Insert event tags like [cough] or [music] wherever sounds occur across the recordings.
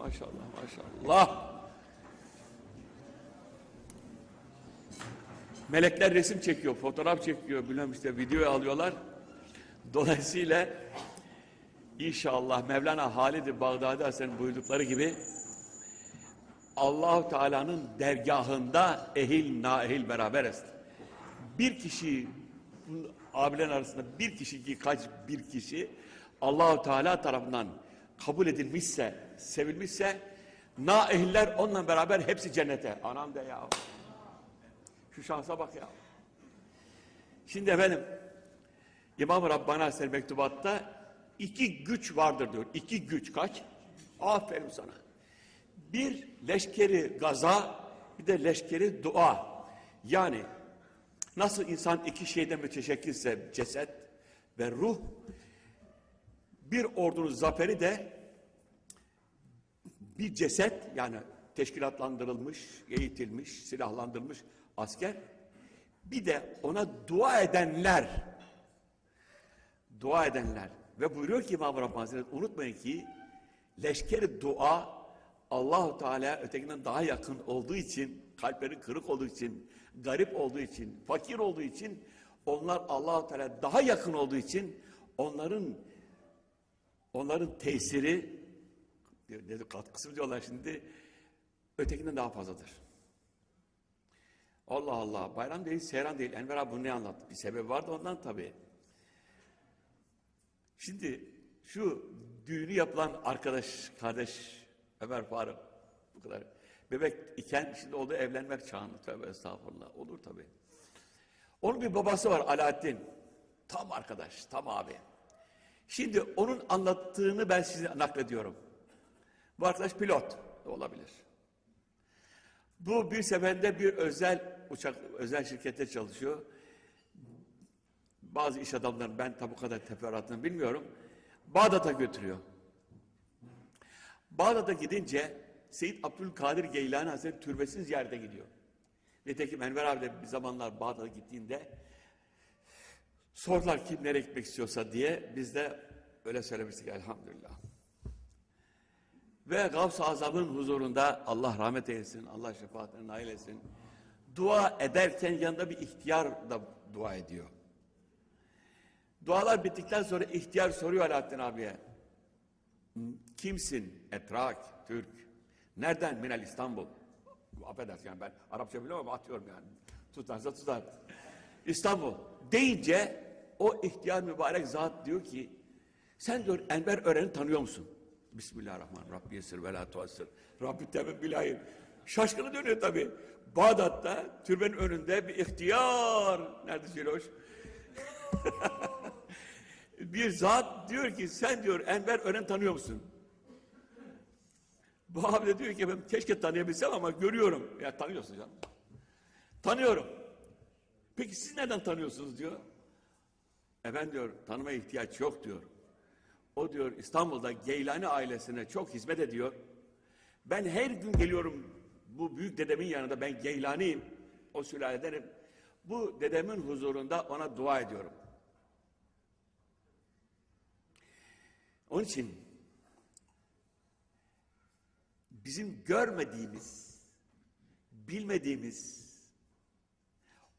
maşallah, maşallah. Melekler resim çekiyor, fotoğraf çekiyor, bilmem işte video alıyorlar. Dolayısıyla inşallah Mevlana Halid-i Bağdadi Hazretleri'nin buyurdukları gibi Allahu Teala'nın dergahında ehil naehil beraber est. Bir kişi abilerin arasında bir kişi ki kaç bir kişi Allahu Teala tarafından kabul edilmişse, sevilmişse naehiller onunla beraber hepsi cennete. Anam de ya. Şu şansa bak ya. Şimdi efendim İmam-ı Rabbani Hazretleri mektubatta iki güç vardır diyor. İki güç kaç? Aferin sana. Bir leşkeri gaza, bir de leşkeri dua. Yani nasıl insan iki şeyden müteşekkilse ceset ve ruh, bir ordunun zaferi de bir ceset yani teşkilatlandırılmış, eğitilmiş, silahlandırılmış asker, bir de ona dua edenler, dua edenler. Ve buyuruyor ki İmam-ı Rabbani Hazretleri unutmayın ki leşkeri dua Allahu Teala ötekinden daha yakın olduğu için, kalpleri kırık olduğu için, garip olduğu için, fakir olduğu için, onlar Allahu Teala daha yakın olduğu için onların onların tesiri dedi katkısı diyorlar şimdi ötekinden daha fazladır. Allah Allah bayram değil, seyran değil. Enver abi bunu ne anlattı? Bir sebebi vardı ondan tabii. Şimdi şu düğünü yapılan arkadaş, kardeş Ömer Faruk bu kadar. Bebek iken şimdi oldu evlenmek çağında. Tövbe estağfurullah. Olur tabii. Onun bir babası var Alaaddin. Tam arkadaş, tam abi. Şimdi onun anlattığını ben size naklediyorum. Bu arkadaş pilot olabilir. Bu bir seferde bir özel uçak, özel şirkette çalışıyor. Bazı iş adamlarının ben tabi kadar teferruatını bilmiyorum. Bağdat'a götürüyor. Bağdat'a gidince Seyyid Abdülkadir Geylani Hazretleri türbesini ziyarete gidiyor. Nitekim Enver abi de bir zamanlar Bağdat'a gittiğinde sordular kim nereye gitmek istiyorsa diye biz de öyle söylemiştik elhamdülillah. Ve Gavs-ı Azam'ın huzurunda Allah rahmet eylesin, Allah şefaatine nail etsin. Dua ederken yanında bir ihtiyar da dua ediyor. Dualar bittikten sonra ihtiyar soruyor Alaaddin abiye. Kimsin? Etrak, Türk. Nereden? Minel İstanbul. Affedersin yani ben Arapça biliyorum ama atıyorum yani. Tutarsa tutar. İstanbul. Deyince o ihtiyar mübarek zat diyor ki sen diyor Enver Ören'i tanıyor musun? Bismillahirrahmanirrahim. Rabbi yesir ve la tuassir. Rabbi tevbe bilahir. Şaşkını dönüyor tabii. Bağdat'ta türbenin önünde bir ihtiyar. Nerede Ciloş? [laughs] bir zat diyor ki sen diyor Enver Ören tanıyor musun? Bu abi de diyor ki ben keşke tanıyabilsem ama görüyorum. Ya tanıyorsun canım. Tanıyorum. Peki siz nereden tanıyorsunuz diyor. E ben diyor tanımaya ihtiyaç yok diyor. O diyor İstanbul'da Geylani ailesine çok hizmet ediyor. Ben her gün geliyorum bu büyük dedemin yanında ben Geylani'yim. O sülaledenim. Bu dedemin huzurunda ona dua ediyorum. Onun için bizim görmediğimiz, bilmediğimiz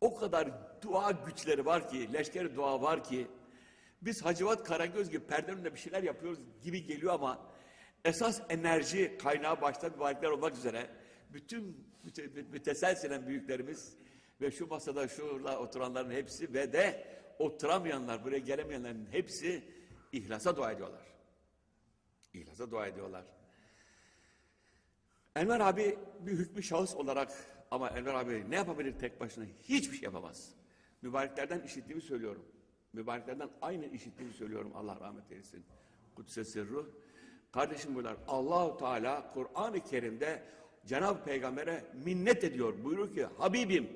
o kadar dua güçleri var ki, leşkeri dua var ki biz Hacivat Karagöz gibi perdenin önünde bir şeyler yapıyoruz gibi geliyor ama esas enerji kaynağı başta mübarekler olmak üzere bütün müte, müteselsilen büyüklerimiz ve şu masada şurada oturanların hepsi ve de oturamayanlar, buraya gelemeyenlerin hepsi ihlasa dua ediyorlar. İhlasa dua ediyorlar. Enver abi bir hükmü şahıs olarak ama Enver abi ne yapabilir tek başına? Hiçbir şey yapamaz. Mübareklerden işittiğimi söylüyorum. Mübareklerden aynı işittiğimi söylüyorum. Allah rahmet eylesin. Kudüs'e sırru. Kardeşim bunlar Allahu Teala Kur'an-ı Kerim'de Cenab-ı Peygamber'e minnet ediyor. Buyuruyor ki Habibim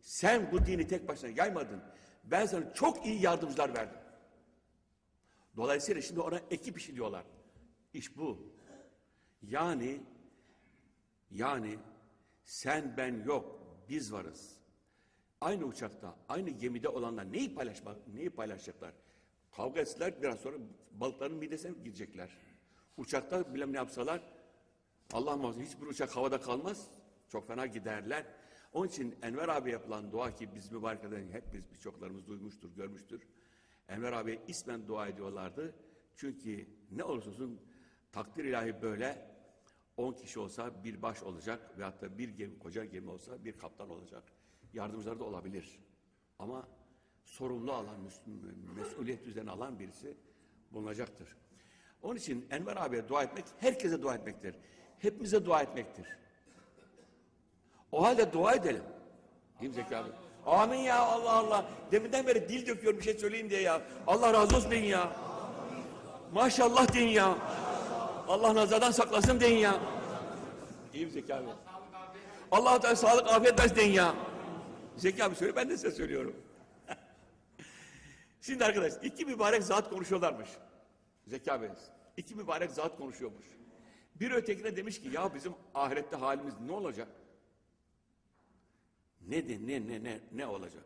sen bu dini tek başına yaymadın. Ben sana çok iyi yardımcılar verdim. Dolayısıyla şimdi ona ekip işi diyorlar. İş bu. Yani yani sen ben yok biz varız. Aynı uçakta, aynı gemide olanlar neyi paylaşmak, neyi paylaşacaklar? Kavga etseler biraz sonra balıkların midesine girecekler. Uçakta bilmem ne yapsalar Allah muhafaza hiçbir uçak havada kalmaz. Çok fena giderler. Onun için Enver abi yapılan dua ki biz mübarek eden hep biz birçoklarımız duymuştur, görmüştür. Enver abiye ismen dua ediyorlardı. Çünkü ne olursa olsun takdir ilahi böyle 10 kişi olsa bir baş olacak ve hatta bir gemi, koca gemi olsa bir kaptan olacak. Yardımcıları da olabilir. Ama sorumlu alan, mes- mesuliyet üzerine alan birisi bulunacaktır. Onun için Enver abiye dua etmek herkese dua etmektir. Hepimize dua etmektir. O halde dua edelim. Değil mi Zeki abi? Amin ya Allah Allah. Deminden beri dil döküyorum bir şey söyleyeyim diye ya. Allah razı olsun ya. Maşallah deyin ya. Allah nazardan saklasın deyin ya. İyi mi Zeki abi? Allah Teala sağlık afiyet versin deyin ya. Zeki abi söyle ben de size söylüyorum. [laughs] Şimdi arkadaş iki mübarek zat konuşuyorlarmış. Zeki abi iki mübarek zat konuşuyormuş. Bir ötekine demiş ki ya bizim ahirette halimiz ne olacak? Ne de ne ne ne ne olacak?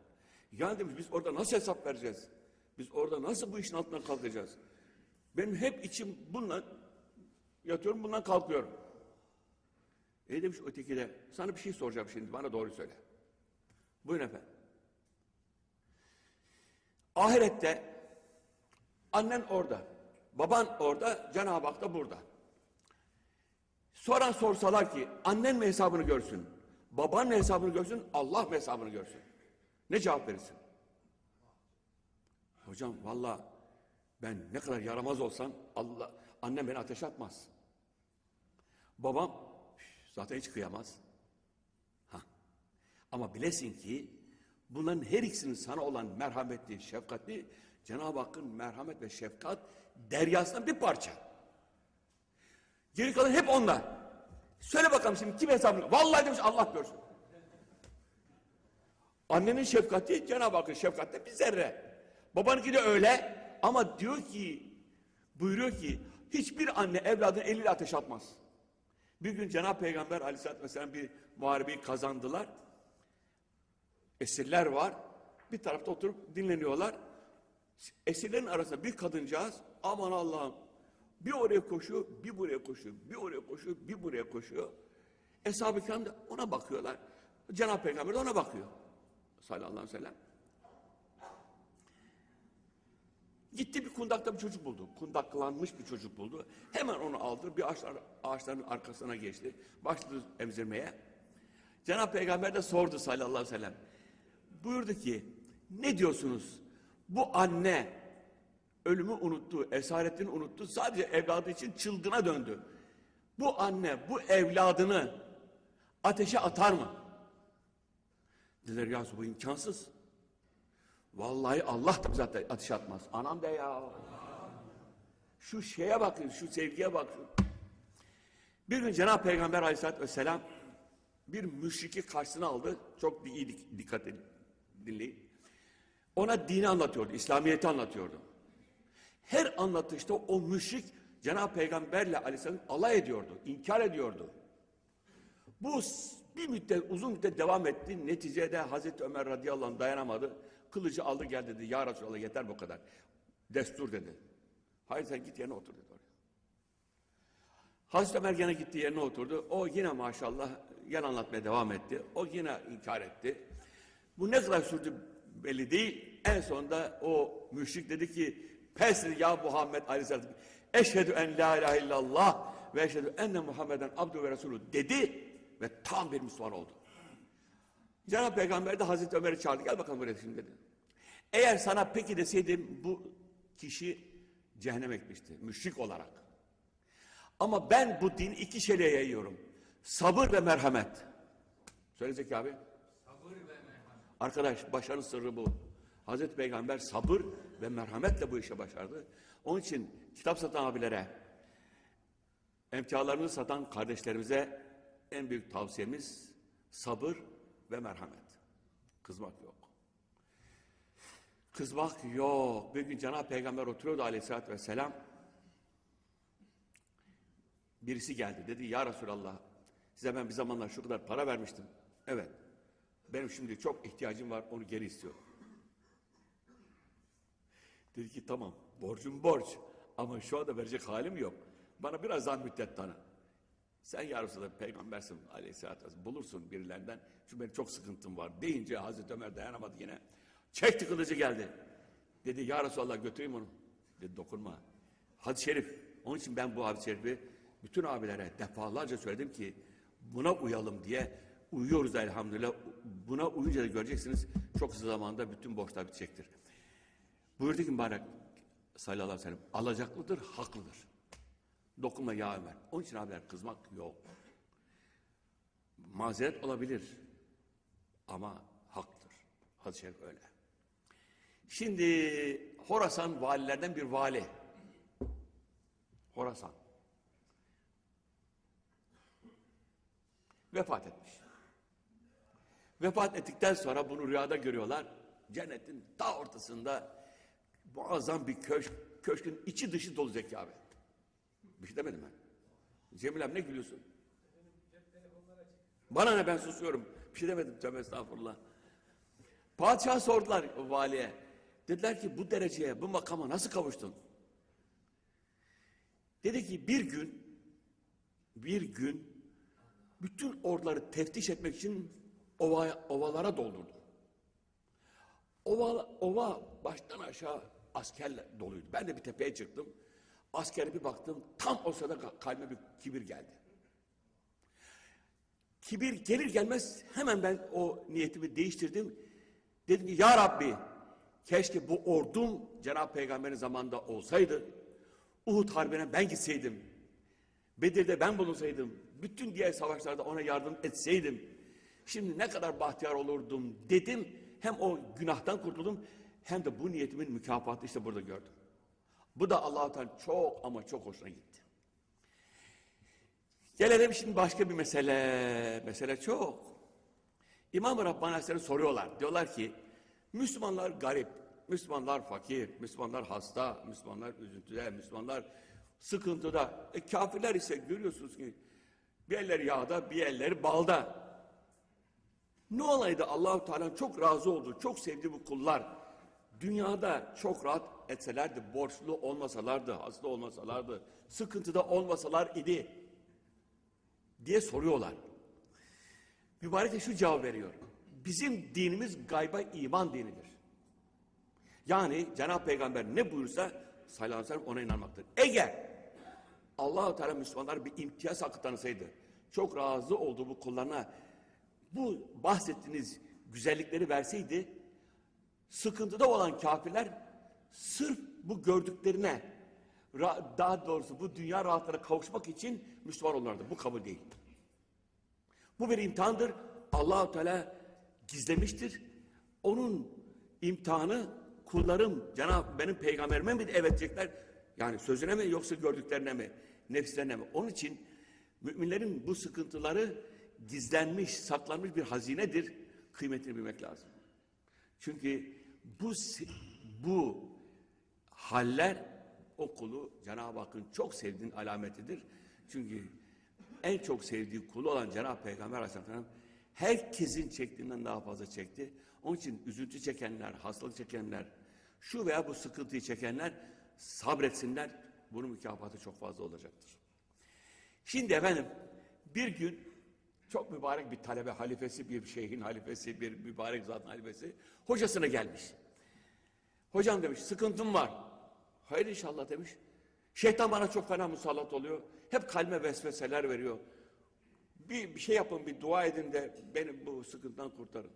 Yani demiş biz orada nasıl hesap vereceğiz? Biz orada nasıl bu işin altından kalkacağız? Benim hep içim bununla yatıyorum bundan kalkıyorum. E demiş öteki de sana bir şey soracağım şimdi bana doğru söyle. Buyurun efendim. Ahirette annen orada, baban orada, Cenab-ı Hak da burada. Soran sorsalar ki annen mi hesabını görsün, baban mı hesabını görsün, Allah mı hesabını görsün? Ne cevap verirsin? Hocam valla ben ne kadar yaramaz olsam Allah annem beni ateş atmaz. Babam zaten hiç kıyamaz. Ha. Ama bilesin ki bunların her ikisinin sana olan merhametli, şefkatli Cenab-ı Hakk'ın merhamet ve şefkat deryasından bir parça. Geri kalan hep onlar. Söyle bakalım şimdi kim hesabını? Vallahi demiş Allah görsün. Annenin şefkati Cenab-ı Hakk'ın şefkati bir zerre. Babanınki de öyle ama diyor ki buyuruyor ki hiçbir anne evladını eliyle ateş atmaz. Bir gün Cenab-ı Peygamber aleyhissalatü vesselam bir muharebeyi kazandılar. Esirler var. Bir tarafta oturup dinleniyorlar. Esirlerin arasında bir kadıncağız aman Allah'ım bir oraya koşuyor, bir buraya koşuyor, bir oraya koşuyor, bir buraya koşuyor. Eshab-ı da ona bakıyorlar. Cenab-ı Peygamber de ona bakıyor. Sallallahu aleyhi ve sellem. Gitti bir kundakta bir çocuk buldu. Kundaklanmış bir çocuk buldu. Hemen onu aldı. Bir ağaçlar, ağaçların arkasına geçti. Başladı emzirmeye. Cenab-ı Peygamber de sordu sallallahu aleyhi ve sellem. Buyurdu ki ne diyorsunuz? Bu anne ölümü unuttu, esaretini unuttu. Sadece evladı için çılgına döndü. Bu anne bu evladını ateşe atar mı? Dediler ya bu imkansız. Vallahi Allah da zaten ateşe atmaz. Anam de ya. Şu şeye bakın, şu sevgiye bakın. Bir gün Cenab-ı Peygamber aleyhissalatü vesselam bir müşriki karşısına aldı. Çok iyi dik- dikkat edin, dinleyin. Ona dini anlatıyordu, İslamiyet'i anlatıyordu. Her anlatışta o müşrik Cenab-ı Peygamberle aleyhisselam alay ediyordu, inkar ediyordu. Bu bir müddet, uzun müddet devam etti. Neticede Hazreti Ömer radıyallahu anh dayanamadı. Kılıcı aldı gel dedi. Ya Resulallah yeter bu kadar. Destur dedi. Hayır sen git yerine otur dedi oraya. Hazreti Ömer gene gitti yerine oturdu. O yine maşallah yan anlatmaya devam etti. O yine inkar etti. Bu ne kadar sürdü belli değil. En sonunda o müşrik dedi ki pes ya Muhammed aleyhisselam eşhedü en la ilahe illallah ve eşhedü enne Muhammeden abdü ve resulü dedi ve tam bir Müslüman oldu. Cenab-ı Peygamber de Hazreti Ömer'i çağırdı. Gel bakalım buraya şimdi dedi. Eğer sana peki deseydim bu kişi cehenneme gitmişti. Müşrik olarak. Ama ben bu din iki şeyle yayıyorum. Sabır ve merhamet. Söyle Zeki abi. Arkadaş başarı sırrı bu. Hazreti Peygamber sabır ve merhametle bu işe başardı. Onun için kitap satan abilere, emtialarını satan kardeşlerimize en büyük tavsiyemiz sabır ve merhamet. Kızmak yok. Kızmak yok. Bir gün Cenab-ı Peygamber oturuyordu aleyhissalatü vesselam. Birisi geldi dedi ya Resulallah size ben bir zamanlar şu kadar para vermiştim. Evet. Benim şimdi çok ihtiyacım var onu geri istiyorum. Dedi ki tamam borcum borç ama şu anda verecek halim yok. Bana biraz daha müddet tanı. Sen ya Resulallah peygambersin aleyhissalatü vesselam bulursun birilerinden. Çünkü benim çok sıkıntım var deyince Hazreti Ömer dayanamadı yine. Çekti kılıcı geldi. Dedi ya Resulallah götüreyim onu. Dedi dokunma. Hadis-i şerif. Onun için ben bu hadis-i şerifi bütün abilere defalarca söyledim ki buna uyalım diye uyuyoruz elhamdülillah. Buna uyunca da göreceksiniz çok kısa zamanda bütün borçlar bitecektir. Buyurdu ki mübarek sallallahu aleyhi ve sellem alacaklıdır, haklıdır. Dokunma ya Ömer. Onun için abiler kızmak yok. Mazeret olabilir ama haktır. Hadis-i şerif öyle. Şimdi Horasan valilerden bir vali. Horasan. Vefat etmiş. Vefat ettikten sonra bunu rüyada görüyorlar. Cennetin ta ortasında muazzam bir köşk. Köşkün içi dışı dolu Zeki abi. Bir şey demedim ben. Cemil abi ne gülüyorsun? Bana ne ben susuyorum. Bir şey demedim tövbe estağfurullah. Padişah sordular valiye. Dediler ki bu dereceye, bu makama nasıl kavuştun? Dedi ki bir gün, bir gün bütün orduları teftiş etmek için ova, ovalara doldurdum. Ova, ova baştan aşağı askerle doluydu. Ben de bir tepeye çıktım. Askere bir baktım. Tam o sırada ka- kalbime bir kibir geldi. Kibir gelir gelmez hemen ben o niyetimi değiştirdim. Dedim ki ya Rabbi keşke bu ordum Cenab-ı Peygamber'in zamanında olsaydı. Uhud Harbi'ne ben gitseydim. Bedir'de ben bulunsaydım. Bütün diğer savaşlarda ona yardım etseydim. Şimdi ne kadar bahtiyar olurdum dedim. Hem o günahtan kurtuldum hem de bu niyetimin mükafatı işte burada gördüm. Bu da Allah-u Teala çok ama çok hoşuna gitti. Gelelim şimdi başka bir mesele. Mesele çok. İmam-ı Rabbani soruyorlar. Diyorlar ki Müslümanlar garip, Müslümanlar fakir, Müslümanlar hasta, Müslümanlar üzüntüde, Müslümanlar sıkıntıda. E, kafirler ise görüyorsunuz ki bir elleri yağda, bir elleri balda. Ne olaydı Allahu Teala'nın çok razı olduğu, çok sevdiği bu kullar dünyada çok rahat etselerdi, borçlu olmasalardı, hasta olmasalardı, sıkıntıda olmasalar idi diye soruyorlar. Mübarek de şu cevap veriyor. Bizim dinimiz gayba iman dinidir. Yani Cenab-ı Peygamber ne buyursa sallallahu aleyhi ona inanmaktır. Eğer Allah-u Teala Müslümanlar bir imtiyaz hakkı tanısaydı, çok razı olduğu bu kullarına bu bahsettiğiniz güzellikleri verseydi, sıkıntıda olan kafirler sırf bu gördüklerine, daha doğrusu bu dünya rahatlarına kavuşmak için Müslüman olurlardı. Bu kabul değil. Bu bir imtihandır. Allahu Teala gizlemiştir. Onun imtihanı kullarım Cenab benim peygamberime mi evet diyecekler? Yani sözüne mi yoksa gördüklerine mi? Nefslerine mi? Onun için müminlerin bu sıkıntıları gizlenmiş, saklanmış bir hazinedir. Kıymetini bilmek lazım. Çünkü bu bu haller o kulu Cenab-ı Hakk'ın çok sevdiğinin alametidir. Çünkü en çok sevdiği kulu olan Cenab-ı Peygamber Aleyhisselam herkesin çektiğinden daha fazla çekti. Onun için üzüntü çekenler, hastalık çekenler, şu veya bu sıkıntıyı çekenler sabretsinler. Bunun mükafatı çok fazla olacaktır. Şimdi efendim bir gün çok mübarek bir talebe halifesi, bir şeyhin halifesi, bir mübarek zatın halifesi hocasına gelmiş. Hocam demiş sıkıntım var. Hayır inşallah demiş. Şeytan bana çok fena musallat oluyor. Hep kalbe vesveseler veriyor. Bir, bir şey yapın, bir dua edin de beni bu sıkıntıdan kurtarın.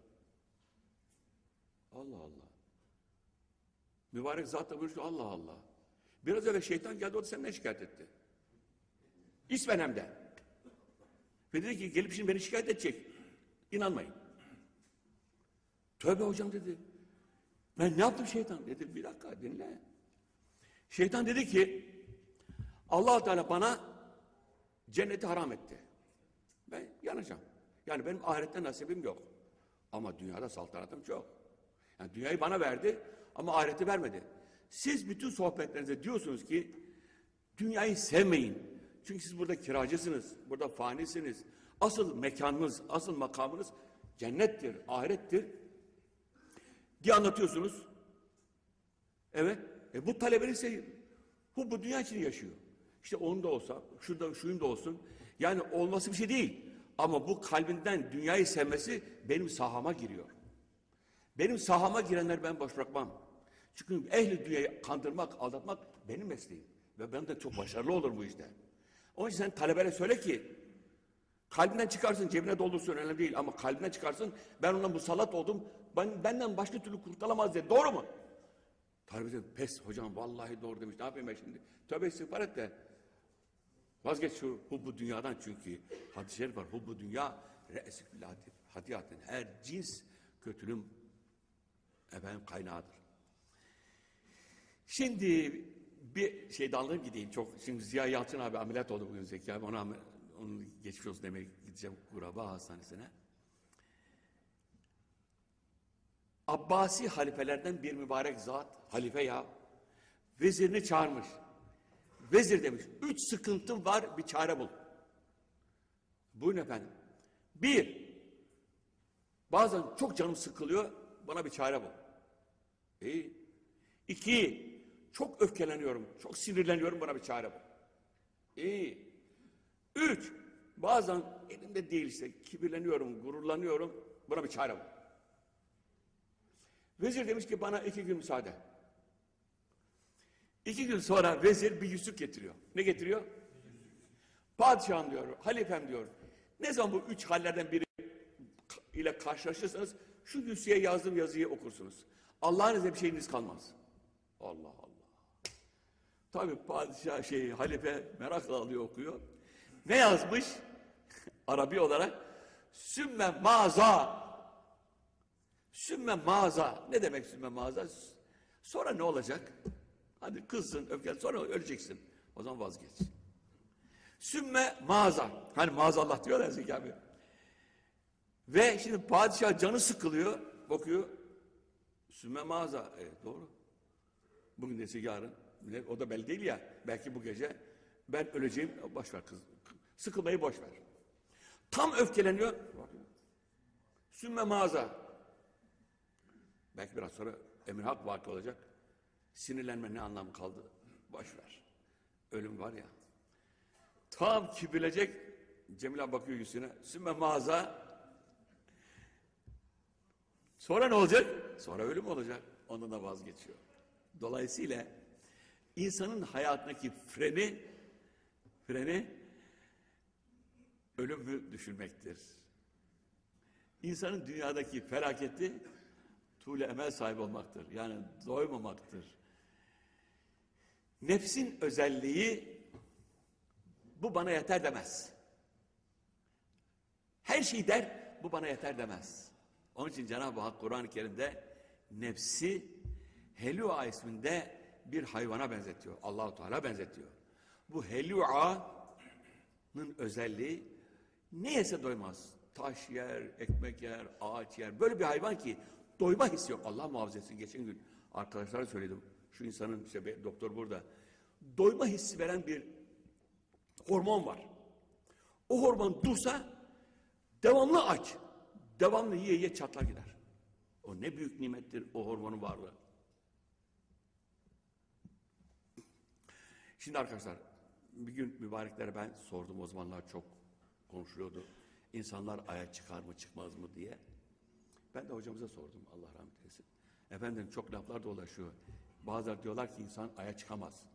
Allah Allah. Mübarek zat buyuruyor ki, Allah Allah. Biraz öyle şeytan geldi o da senden şikayet etti. İsmen hem de. Ve dedi ki gelip şimdi beni şikayet edecek. İnanmayın. Tövbe hocam dedi. Ben ne yaptım şeytan? Dedi bir dakika dinle. Şeytan dedi ki allah Teala bana cenneti haram etti. Ben yanacağım. Yani benim ahirette nasibim yok. Ama dünyada saltanatım çok. Yani dünyayı bana verdi ama ahireti vermedi. Siz bütün sohbetlerinizde diyorsunuz ki dünyayı sevmeyin. Çünkü siz burada kiracısınız, burada fanisiniz. Asıl mekanınız, asıl makamınız cennettir, ahirettir diye anlatıyorsunuz. Evet. E bu talebenin ise bu, bu dünya için yaşıyor. İşte onun da olsa, şurada şuyun da olsun. Yani olması bir şey değil. Ama bu kalbinden dünyayı sevmesi benim sahama giriyor. Benim sahama girenler ben boş bırakmam. Çünkü ehli dünyayı kandırmak, aldatmak benim mesleğim. Ve ben de çok başarılı olurum bu işte. Onun için sen talebelere söyle ki kalbinden çıkarsın, cebine doldursun önemli değil. Ama kalbinden çıkarsın, ben ona musallat oldum, ben, benden başka türlü kurtulamaz diye. Doğru mu? Talebe dedi, pes hocam vallahi doğru demiş. Ne yapayım ben şimdi? Tövbe istiğfar et de. Vazgeç şu hubbu dünyadan çünkü hadis-i şerif var. Hubbu dünya re'si fil hadiyatin. Her cins kötülüğün efendim kaynağıdır. Şimdi bir şey dallayıp gideyim. Çok şimdi Ziya Yalçın abi ameliyat oldu bugün Zeki abi. Ona onun geçmiş olsun demeye gideceğim Kuraba Hastanesi'ne. Abbasi halifelerden bir mübarek zat, halife ya, vezirini çağırmış. Vezir demiş, üç sıkıntım var bir çare bul. Buyurun efendim. Bir, bazen çok canım sıkılıyor, bana bir çare bul. İyi. İki, çok öfkeleniyorum, çok sinirleniyorum, bana bir çare bul. İyi. Üç, bazen elimde değil işte, kibirleniyorum, gururlanıyorum, buna bir çare bul. Vezir demiş ki bana iki gün müsaade. İki gün sonra vezir bir yüzük getiriyor. Ne getiriyor? Padişahım diyor, halifem diyor. Ne zaman bu üç hallerden biri ile karşılaşırsanız şu yüzüğe yazdığım yazıyı okursunuz. Allah'ın izniyle bir şeyiniz kalmaz. Allah Allah. Tabii padişah şey halife merakla alıyor okuyor. Ne yazmış? [laughs] Arabi olarak sümme maza Sümme maza. Ne demek sümme maza? Sonra ne olacak? Hadi kızsın, öfken sonra öleceksin. O zaman vazgeç. Sümme maza. Hani maazallah diyorlar Zeki abi. Ve şimdi padişah canı sıkılıyor. Bakıyor. Sümme maza. Evet doğru. Bugün dese yarın. O da belli değil ya. Belki bu gece ben öleceğim. Boş ver kız. Sıkılmayı boş ver. Tam öfkeleniyor. Sümme maza. Belki biraz sonra emir hak vakı olacak. Sinirlenme ne anlamı kaldı? Boş ver. Ölüm var ya. Tam kibirlecek. Cemile bakıyor yüzüne. Sümme mağaza. Sonra ne olacak? Sonra ölüm olacak. Ondan da vazgeçiyor. Dolayısıyla insanın hayatındaki freni freni ölümü düşürmektir. İnsanın dünyadaki felaketi tuğle emel sahibi olmaktır. Yani doymamaktır. Nefsin özelliği bu bana yeter demez. Her şey der, bu bana yeter demez. Onun için Cenab-ı Hak Kur'an-ı Kerim'de nefsi Helua isminde bir hayvana benzetiyor. Allahu Teala benzetiyor. Bu Helua'nın özelliği ne yese doymaz. Taş yer, ekmek yer, ağaç yer. Böyle bir hayvan ki doyma hissi yok. Allah muhafaza etsin. Geçen gün arkadaşlara söyledim. Şu insanın işte doktor burada. Doyma hissi veren bir hormon var. O hormon dursa devamlı aç. Devamlı yiye yiye çatlar gider. O ne büyük nimettir o hormonun varlığı. Şimdi arkadaşlar bir gün mübareklere ben sordum o zamanlar çok konuşuluyordu. İnsanlar aya çıkar mı çıkmaz mı diye. Ben de hocamıza sordum Allah rahmet eylesin. Efendim çok laflar dolaşıyor. Bazıları diyorlar ki insan aya çıkamaz.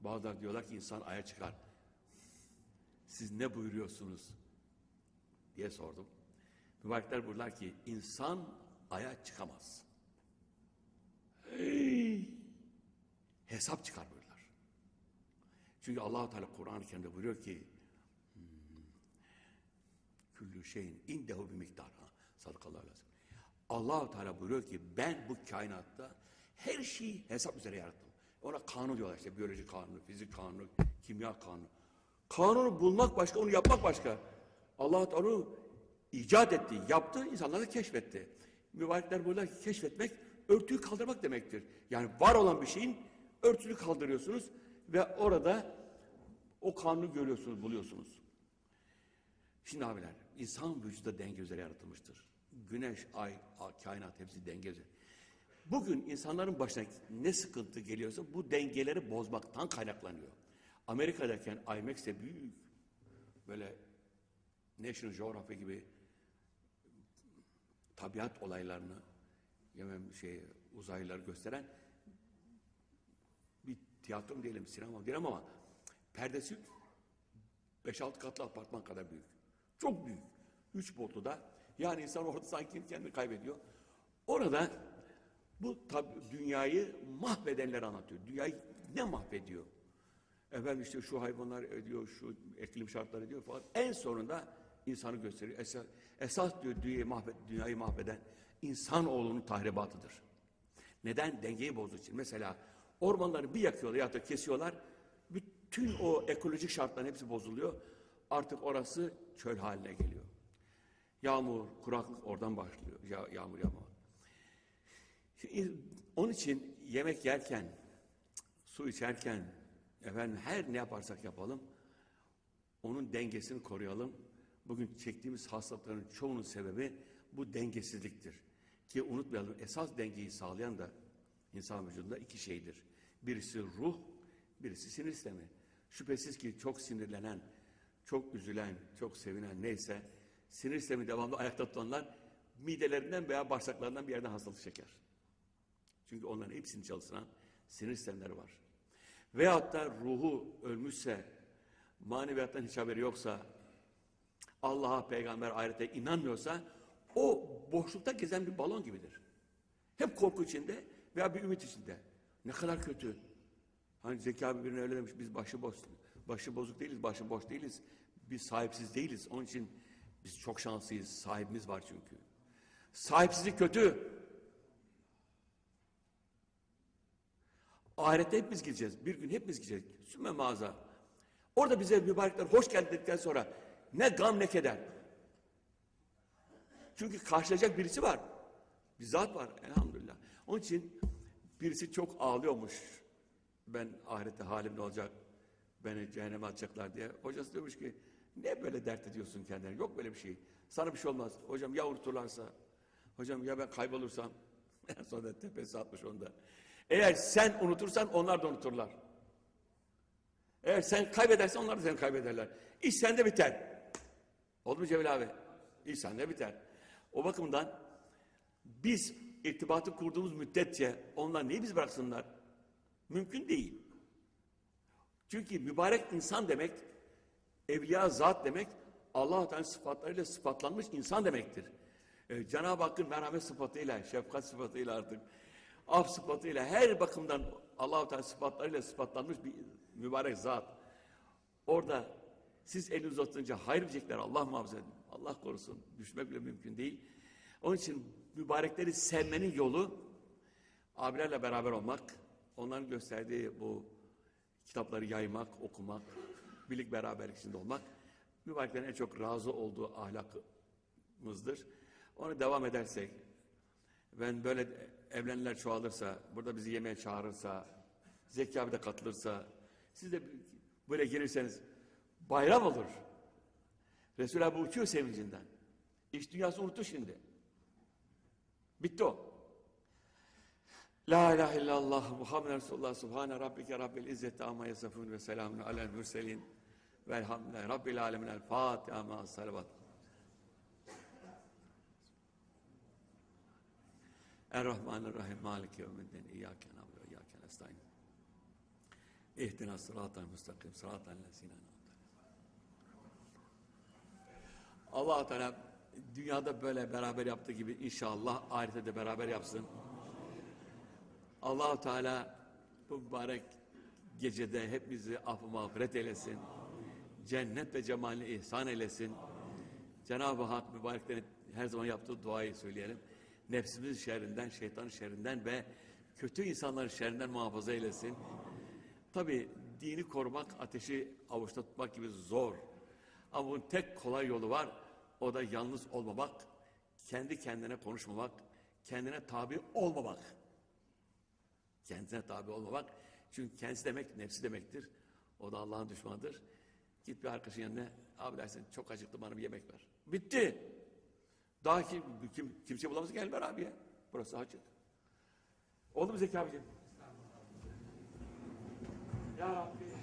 Bazıları diyorlar ki insan aya çıkar. Siz ne buyuruyorsunuz? diye sordum. Mübarekler buyurlar ki insan aya çıkamaz. Hey! Hesap çıkar. Çünkü allah Teala Kur'an-ı Kerim'de buyuruyor ki hmm, küllü şeyin indehu bir miktar. Sadakallahu aleyhi allah Teala buyuruyor ki ben bu kainatta her şeyi hesap üzere yarattım. Ona kanun diyorlar işte biyoloji kanunu, fizik kanunu, kimya kanunu. Kanunu bulmak başka, onu yapmak başka. Allah Teala onu icat etti, yaptı, insanlar da keşfetti. Mübarekler burada keşfetmek, örtüyü kaldırmak demektir. Yani var olan bir şeyin örtüsünü kaldırıyorsunuz ve orada o kanunu görüyorsunuz, buluyorsunuz. Şimdi abiler, insan vücuda denge üzere yaratılmıştır. Güneş, ay, kainat hepsi denge üzere. Bugün insanların başına ne sıkıntı geliyorsa bu dengeleri bozmaktan kaynaklanıyor. Amerika'dayken IMAX'te büyük böyle National Geographic gibi tabiat olaylarını yemem şey uzaylıları gösteren bir tiyatro mu diyelim, sinema diyelim ama perdesi 5-6 katlı apartman kadar büyük. Çok büyük. Üç boyutlu da. Yani insan orada sanki kendini kaybediyor. Orada bu tabi, dünyayı mahvedenleri anlatıyor. Dünyayı ne mahvediyor? Efendim işte şu hayvanlar ediyor, şu iklim şartları ediyor falan. En sonunda insanı gösteriyor. Esas, esas diyor dünyayı, mahved, dünyayı mahveden insanoğlunun tahribatıdır. Neden? Dengeyi bozduğu için. Mesela ormanları bir yakıyorlar ya da kesiyorlar. Bütün o ekolojik şartların hepsi bozuluyor. Artık orası çöl haline geliyor. Yağmur, kuraklık oradan başlıyor. Ya, yağmur yağma. Şimdi Onun için yemek yerken, su içerken, efendim her ne yaparsak yapalım, onun dengesini koruyalım. Bugün çektiğimiz hastalıkların çoğunun sebebi bu dengesizliktir. Ki unutmayalım esas dengeyi sağlayan da insan vücudunda iki şeydir. Birisi ruh, birisi sinir sistemi. Şüphesiz ki çok sinirlenen, çok üzülen, çok sevinen neyse sinir sistemi devamlı [laughs] ayakta tutanlar midelerinden veya bağırsaklarından bir yerden hastalık çeker. Çünkü onların hepsini çalıştıran sinir sistemleri var. Veyahut da ruhu ölmüşse, maneviyattan hiç haberi yoksa, Allah'a, peygamber, ahirete inanmıyorsa, o boşlukta gezen bir balon gibidir. Hep korku içinde veya bir ümit içinde. Ne kadar kötü. Hani Zeki abi birine öyle demiş, biz başı boş, başı bozuk değiliz, başı boş değiliz. Biz sahipsiz değiliz. Onun için biz çok şanslıyız. Sahibimiz var çünkü. Sahipsizlik kötü. Ahirette hepimiz gideceğiz. Bir gün hepimiz gideceğiz. Sümme mağaza. Orada bize mübarekler hoş geldin dedikten sonra ne gam ne keder. Çünkü karşılayacak birisi var. Bir zat var elhamdülillah. Onun için birisi çok ağlıyormuş. Ben ahirette halim ne olacak? Beni cehenneme atacaklar diye. Hocası demiş ki ne böyle dert ediyorsun kendine? Yok böyle bir şey. Sana bir şey olmaz. Hocam ya unuturlarsa? Hocam ya ben kaybolursam? [laughs] En sonunda tepesi atmış onda. Eğer sen unutursan onlar da unuturlar. Eğer sen kaybedersen onlar da seni kaybederler. İş sende biter. Oldu mu Cemil abi? İş sende biter. O bakımdan biz irtibatı kurduğumuz müddetçe onlar neyi biz bıraksınlar? Mümkün değil. Çünkü mübarek insan demek, evliya zat demek, Allah Teala sıfatlarıyla sıfatlanmış insan demektir. Ee, Cenab-ı Hakk'ın merhamet sıfatıyla, şefkat sıfatıyla artık, af sıfatıyla, her bakımdan Allah Teala sıfatlarıyla sıfatlanmış bir mübarek zat. Orada siz elini uzatınca hayır diyecekler, Allah muhafaza edin. Allah korusun, düşmek bile mümkün değil. Onun için mübarekleri sevmenin yolu, abilerle beraber olmak, onların gösterdiği bu kitapları yaymak, okumak, birlik beraberlik içinde olmak, mübareklerin en çok razı olduğu ahlakımızdır. Onu devam edersek, ben böyle evlenenler çoğalırsa, burada bizi yemeğe çağırırsa, Zeki abi de katılırsa, siz de böyle gelirseniz bayram olur. Resul abi uçuyor sevincinden. İş dünyası unuttu şimdi. Bitti o. La ilahe illallah Muhammed Resulullah Subhane Rabbike Rabbil İzzeti Amma Yasafun ve Selamun Alel Mürselin. Velhamdülillahi Rabbil Alemin. El Fatiha Ma Salavat. Errahmanirrahim. Maliki Yevmiddin. İyyâke nâbudu ve İyyâke nestaîn İhdina sıratal müstakim. Sıratal lezîne Allah Teala dünyada böyle beraber yaptığı gibi inşallah ahirette de beraber yapsın. Allah Teala bu mübarek gecede hepimizi affı mağfiret eylesin. Cennet ve cemalini ihsan eylesin. Cenab-ı Hak mübareklerin her zaman yaptığı duayı söyleyelim. Nefsimizin şerrinden, şeytanın şerrinden ve kötü insanların şerrinden muhafaza eylesin. Tabi dini korumak, ateşi avuçta tutmak gibi zor. Ama bunun tek kolay yolu var. O da yalnız olmamak, kendi kendine konuşmamak, kendine tabi olmamak. Kendine tabi olmamak. Çünkü kendisi demek nefsi demektir. O da Allah'ın düşmanıdır. Git bir arkadaşın yanına, abi dersin çok acıktım bana bir yemek ver. Bitti. Daha kim, kim, kimse bulamaz gel ver abi ya. Burası açık. Oldu mu Zeki abicim? Ya Rabbi.